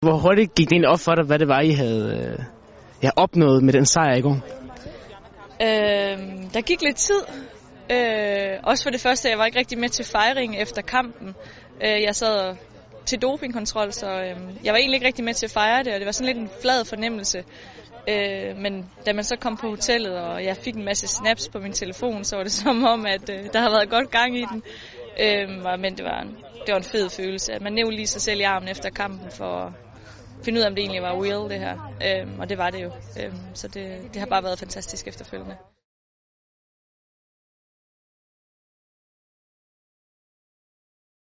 Hvor hurtigt gik det egentlig op for dig, hvad det var, I havde øh, ja, opnået med den sejr i går? Øh, der gik lidt tid. Øh, også for det første, jeg var ikke rigtig med til fejring efter kampen. Øh, jeg sad til dopingkontrol, så øh, jeg var egentlig ikke rigtig med til at fejre det, og det var sådan lidt en flad fornemmelse. Øh, men da man så kom på hotellet, og jeg fik en masse snaps på min telefon, så var det som om, at øh, der havde været godt gang i den. Øh, men det var, en, det var en fed følelse, at man nævnte lige sig selv i armen efter kampen for at finde ud af, om det egentlig var real, det her. Øhm, og det var det jo. Øhm, så det, det har bare været fantastisk efterfølgende.